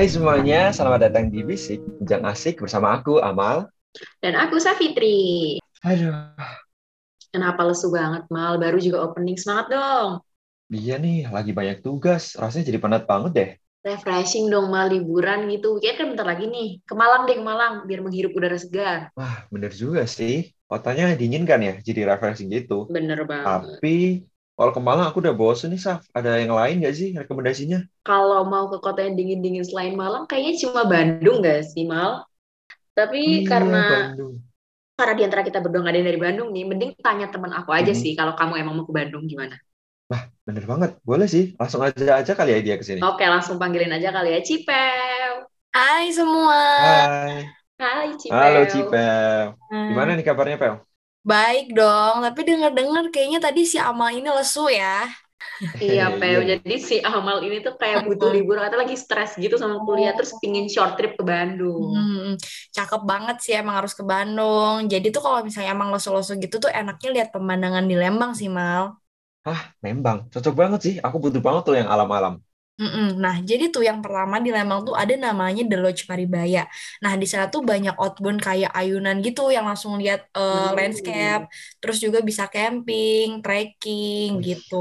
Hai semuanya, selamat datang di Bisik, Bincang Asik bersama aku, Amal. Dan aku Safitri. Aduh, Kenapa lesu banget, Mal? Baru juga opening. Semangat dong. dia nih lagi banyak tugas, rasanya jadi penat banget deh. Refreshing dong, Mal. Liburan gitu. Weekend kan bentar lagi nih. Ke Malang deh, ke Malang. Biar menghirup udara segar. Wah, bener juga sih. Kotanya dingin kan ya, jadi refreshing gitu. Bener banget. Tapi kalau ke Malang aku udah bosen nih, Saf. Ada yang lain nggak sih rekomendasinya? Kalau mau ke kota yang dingin-dingin selain Malang, kayaknya cuma Bandung gak sih, Mal? Tapi Iya, karena Bandung. karena di antara kita berdua nggak ada yang dari Bandung nih, mending tanya teman aku aja sih. Kalau kamu emang mau ke Bandung, gimana? Bener banget, boleh sih. Langsung aja aja kali ya dia ke sini. Oke, langsung panggilin aja kali ya. Cipel. Hai semua. Hai, Hai, Cipel. halo Cipel. Hmm, Gimana nih kabarnya, Pel? Baik dong, tapi denger-dengar kayaknya tadi si Amal ini lesu ya. Iya. Iya. Jadi si Amal ini tuh kayak butuh libur, katanya lagi stres gitu sama kuliah, terus pingin short trip ke Bandung. Hmm, cakep banget sih emang harus ke Bandung. Jadi tuh kalau misalnya emang lesu-lesu gitu tuh enaknya lihat pemandangan di Lembang sih, Mal. Hah, Lembang. Cocok banget sih. Aku butuh banget tuh yang alam-alam. Mm-mm. Nah, jadi tuh yang pertama di Lembang tuh ada namanya The Lodge Paribaya. Nah, di sana tuh banyak outbound kayak ayunan gitu yang langsung lihat Hmm. landscape, terus juga bisa camping, trekking gitu.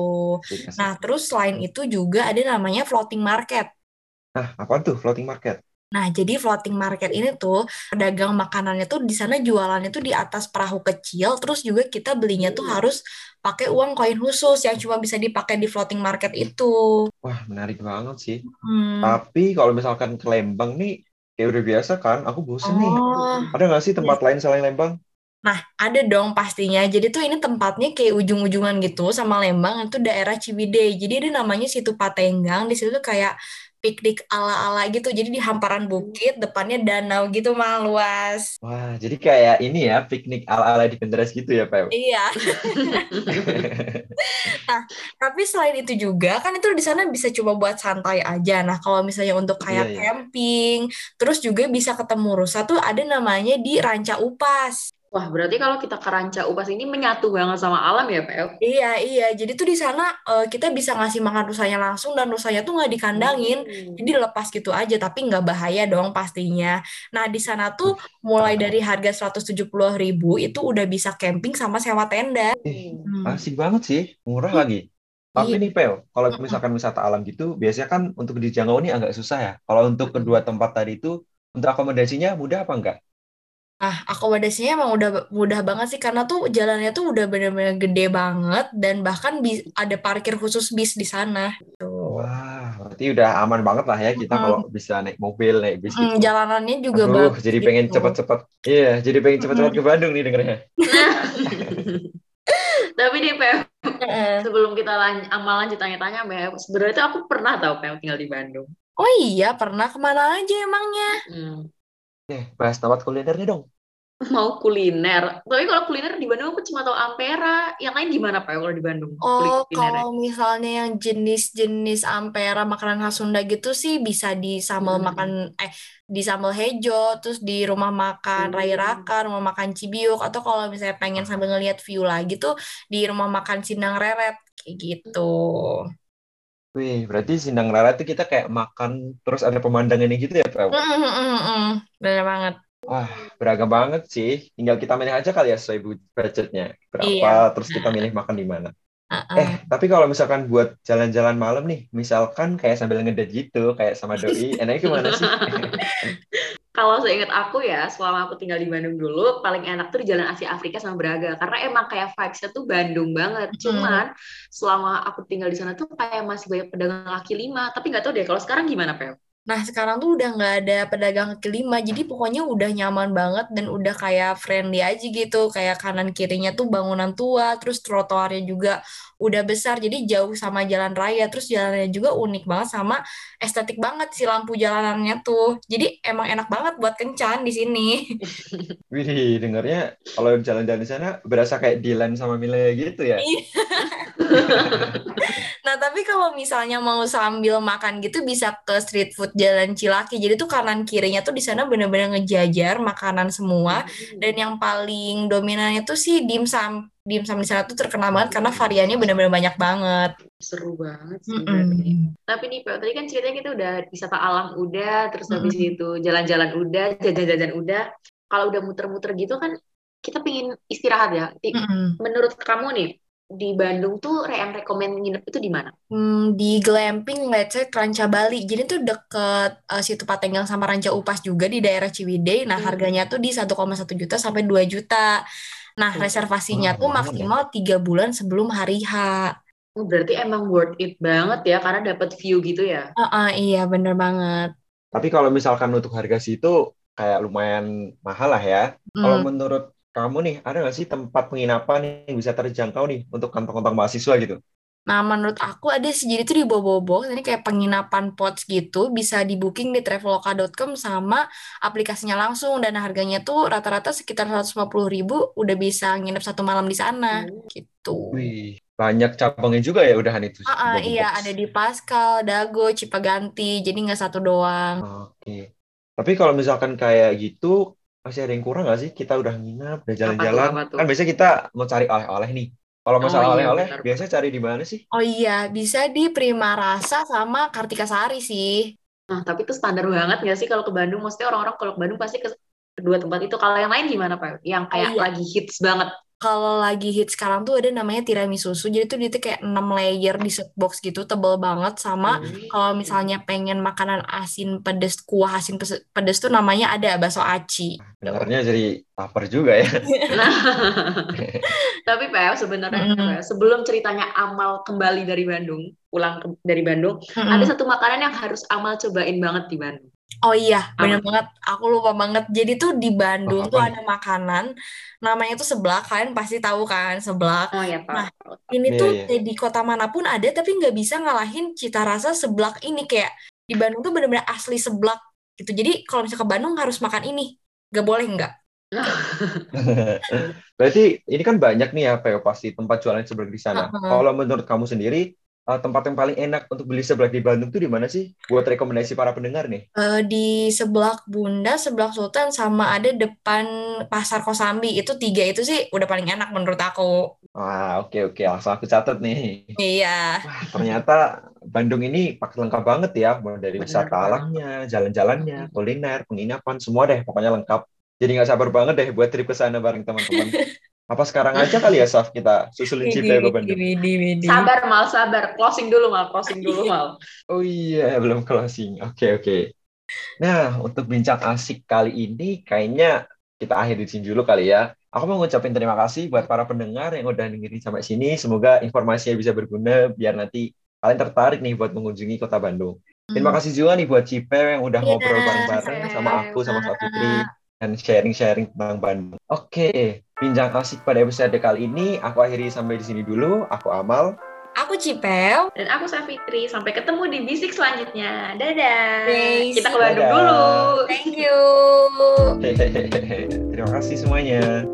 Nah, terus selain itu juga ada namanya floating market. Nah, apaan tuh floating market? Nah, jadi floating market ini tuh pedagang makanannya tuh di sana jualannya tuh di atas perahu kecil, terus juga kita belinya tuh Hmm. harus pakai uang koin khusus yang cuma bisa dipakai di floating market itu. Wah, menarik banget sih. Hmm. Tapi kalau misalkan ke Lembang nih, kayak udah biasa kan, aku bosen nih. Oh, Ada nggak sih tempat lain selain Lembang? nah ada dong pastinya. Jadi tuh ini tempatnya kayak ujung-ujungan gitu sama Lembang itu daerah Ciwidey. Jadi ada namanya situ Patenggang. Di situ tuh kayak piknik ala-ala gitu. Jadi di hamparan bukit, depannya danau gitu mah luas. Wah, jadi kayak ini ya, piknik ala-ala di Pinterest gitu ya, Pel? Iya. Nah, tapi selain itu juga kan itu di sana bisa cuma buat santai aja. Nah, kalau misalnya untuk kayak Iya, iya. camping, terus juga bisa ketemu rusa tuh ada namanya di Ranca Upas. Wah, berarti kalau kita ke Ranca Upas ini menyatu banget sama alam ya, Pel? Iya, iya. Jadi tuh di sana eh, kita bisa ngasih makan rusanya langsung dan rusanya tuh nggak dikandangin. Hmm. Jadi lepas gitu aja, tapi nggak bahaya dong pastinya. Nah, di sana tuh mulai dari harga 170.000 ribu itu udah bisa camping sama sewa tenda. Ih, Hmm. asik banget sih, murah lagi. Tapi Iya. nih, Pel, kalau misalkan wisata alam gitu, biasanya kan untuk dijangkau nih agak susah ya. Kalau untuk kedua tempat tadi itu, untuk akomodasinya mudah apa enggak? Nah, akomodasinya emang udah mudah banget sih karena tuh jalannya tuh udah bener-bener gede banget dan bahkan bi- ada parkir khusus bis di sana. Tuh. Wah, berarti udah aman banget lah ya kita Mm. kalau bisa naik mobil, naik bis Mm, gitu. jalanannya juga Aduh, bagus jadi pengen gitu. cepet-cepet. Iya, jadi pengen cepet-cepet ke Bandung nih dengernya. Tapi nih, Heeh. sebelum kita lan amal lanjut tanya-tanya, Pel, sebenarnya tuh aku pernah tahu Pel tinggal di Bandung. Oh iya, pernah ke mana aja emangnya? Hmm. Eh, bahas tempat kulinernya dong. Mau kuliner. Tapi kalau kuliner di Bandung aku cuma tahu Ampera. Yang lain gimana, Pel, kalau di Bandung? Oh, Kulinernya. kalau misalnya yang jenis-jenis ampera makanan khas Sunda gitu sih bisa di sambal Hmm. makan eh di sambal hejo, terus di rumah makan Rai Hmm. Raka, rumah makan Cibiuk atau kalau misalnya pengen sambil ngelihat view lagi tuh di rumah makan Sindang Reret kayak gitu. Wih, berarti Sindang Rara itu kita kayak makan terus ada pemandangannya gitu ya? Mm, mm, mm, mm, mm. Bener banget. Wah, beragam banget sih. Tinggal kita milih aja kali ya sesuai bu- budgetnya. Berapa, Iya. terus kita milih makan di mana. Uh-uh. Eh, tapi kalau misalkan buat jalan-jalan malam nih, misalkan kayak sambil ngedate gitu, kayak sama doi, enaknya gimana sih? Kalau seingat aku ya, selama aku tinggal di Bandung dulu, paling enak tuh di Jalan Asia Afrika sama Braga. Karena emang kayak vibes-nya tuh Bandung banget. Hmm. Cuman selama aku tinggal di sana tuh kayak masih banyak pedagang kaki lima. Tapi nggak tahu deh, kalau sekarang gimana, Pel? Nah, sekarang tuh udah nggak ada pedagang kaki lima, jadi pokoknya udah nyaman banget dan udah kayak friendly aja gitu. Kayak kanan kirinya tuh bangunan tua, terus trotoarnya juga udah besar, jadi jauh sama jalan raya. Terus jalannya juga unik banget sama estetik banget si lampu jalanannya tuh. Jadi emang enak banget buat kencan di sini. Wih, dengarnya kalau jalan-jalan di sana berasa kayak Dylan sama Mila gitu ya. Iya. Nah, tapi kalau misalnya mau sambil makan gitu bisa ke street food Jalan Cilaki. Jadi tuh kanan kirinya tuh di sana bener-bener ngejajar makanan semua. Dan yang paling dominannya tuh sih dimsum dimsum di sana tuh terkenal banget karena variannya benar-benar banyak banget. Seru banget sih. Berarti. Tapi nih, Pak, tadi kan ceritanya kita udah wisata alam udah, terus habis Mm-mm. itu jalan-jalan udah, jajan-jajan udah. Kalau udah muter-muter gitu kan, kita pengen istirahat ya. Mm-mm. Menurut kamu nih, di Bandung tuh yang rekomend nginep itu di mana? Hmm, di glamping let's say Ranca Bali. Jadi tuh deket eh, situ Patenggang sama Ranca Upas juga di daerah Ciwidey. Nah, Hmm. harganya tuh di 1,1 juta sampai 2 juta. Nah, Hmm. reservasinya tuh ya. maksimal tiga bulan sebelum hari H. Oh, berarti emang worth it banget ya, karena dapat view gitu ya. Heeh, iya, bener banget. Tapi kalau misalkan untuk harga situ kayak lumayan mahal lah ya. Kalau Hmm. menurut kamu nih, ada nggak sih tempat penginapan yang bisa terjangkau nih untuk kantong-kantong mahasiswa gitu? Nah, menurut aku ada sih, jadi tuh di Bobobo, ini kayak penginapan pods gitu, bisa di booking di traveloka.com sama aplikasinya langsung, dan harganya tuh rata-rata sekitar 150 ribu, udah bisa nginep satu malam di sana, Hmm. gitu. Wih, banyak cabangnya juga ya udahan itu. Ah, ah, Bobo iya, Box. ada di Pascal, Dago, Cipaganti, jadi nggak satu doang. Oke. Tapi kalau misalkan kayak gitu, masih ada yang kurang nggak sih? Kita udah nginap, udah jalan-jalan. Kan biasanya kita mau cari oleh-oleh nih. Kalau Oh masalah iya, oleh-oleh, benar. biasanya cari di mana sih? Oh iya, bisa di Prima Rasa sama Kartika Sari sih. Nah, tapi itu standar banget nggak sih kalau ke Bandung? Maksudnya orang-orang kalau ke Bandung pasti ke kedua tempat itu. Kalau yang lain gimana, Pak? Yang kayak iya. lagi hits banget. Kalau lagi hit sekarang tuh ada namanya tiramisu. Jadi tuh dia tuh kayak 6 layer di set box gitu, tebel banget sama Hmm. kalau misalnya pengen makanan asin pedes, kuah asin pedes tuh namanya ada bakso aci. Dengarnya jadi lapar juga ya. Nah, tapi Pak, sebenarnya. Pak, sebelum ceritanya Amal kembali dari Bandung, pulang ke- dari Bandung, Mm-mm. ada satu makanan yang harus Amal cobain banget di Bandung. Oh iya, Apa? bener banget. Aku lupa banget. Jadi tuh di Bandung apa tuh ada makanan namanya tuh seblak. Kalian pasti tahu kan seblak. Oh ya, Pak. Nah, Ini Iya, tuh iya. kayak di kota mana pun ada, tapi nggak bisa ngalahin cita rasa seblak ini. Kayak di Bandung tuh bener-bener asli seblak gitu. Jadi kalau misalnya ke Bandung harus makan ini. Nggak boleh nggak? Berarti ini kan banyak nih ya, Peo, pasti tempat jualan seblak di sana. Heeh. Kalau menurut kamu sendiri, eh, tempat yang paling enak untuk beli seblak di Bandung tuh di mana sih? Buat rekomendasi para pendengar nih. Eh, di seblak Bunda, seblak Sultan, sama ada depan Pasar Kosambi. Itu tiga itu sih udah paling enak menurut aku. Wah, oke oke, langsung aku catat nih. Iya. Wah, ternyata Bandung ini paket lengkap banget ya, mulai dari Bener wisata alamnya, jalan-jalannya, kuliner, penginapan, semua deh, pokoknya lengkap. Jadi nggak sabar banget deh buat trip ke sana bareng teman-teman. Apa sekarang aja kali ya, Saf, kita susulin Cipta ke Bandung? Sabar, Mal, sabar. Closing dulu, Mal. Closing dulu, Mal. Oh iya, belum closing. Oke, oke. Nah, untuk bincang asik kali ini, kayaknya kita akhiri di sini dulu kali ya. Aku mau ngucapin terima kasih buat para pendengar yang udah dengerin sampai sini. Semoga informasinya bisa berguna biar nanti kalian tertarik nih buat mengunjungi kota Bandung. Terima kasih juga nih buat Cipe yang udah Iya, ngobrol bareng-bareng sama aku, sama Safitri, dan sharing-sharing tentang Bandung. Oke, bincang asik pada episode kali ini, aku akhiri sampai di sini dulu. Aku Amal. Aku Cipel. Dan aku Safitri. Sampai ketemu di bisik selanjutnya. Dadah. Days. Kita ke Bandung Dadah. dulu. Thank you. Terima kasih semuanya.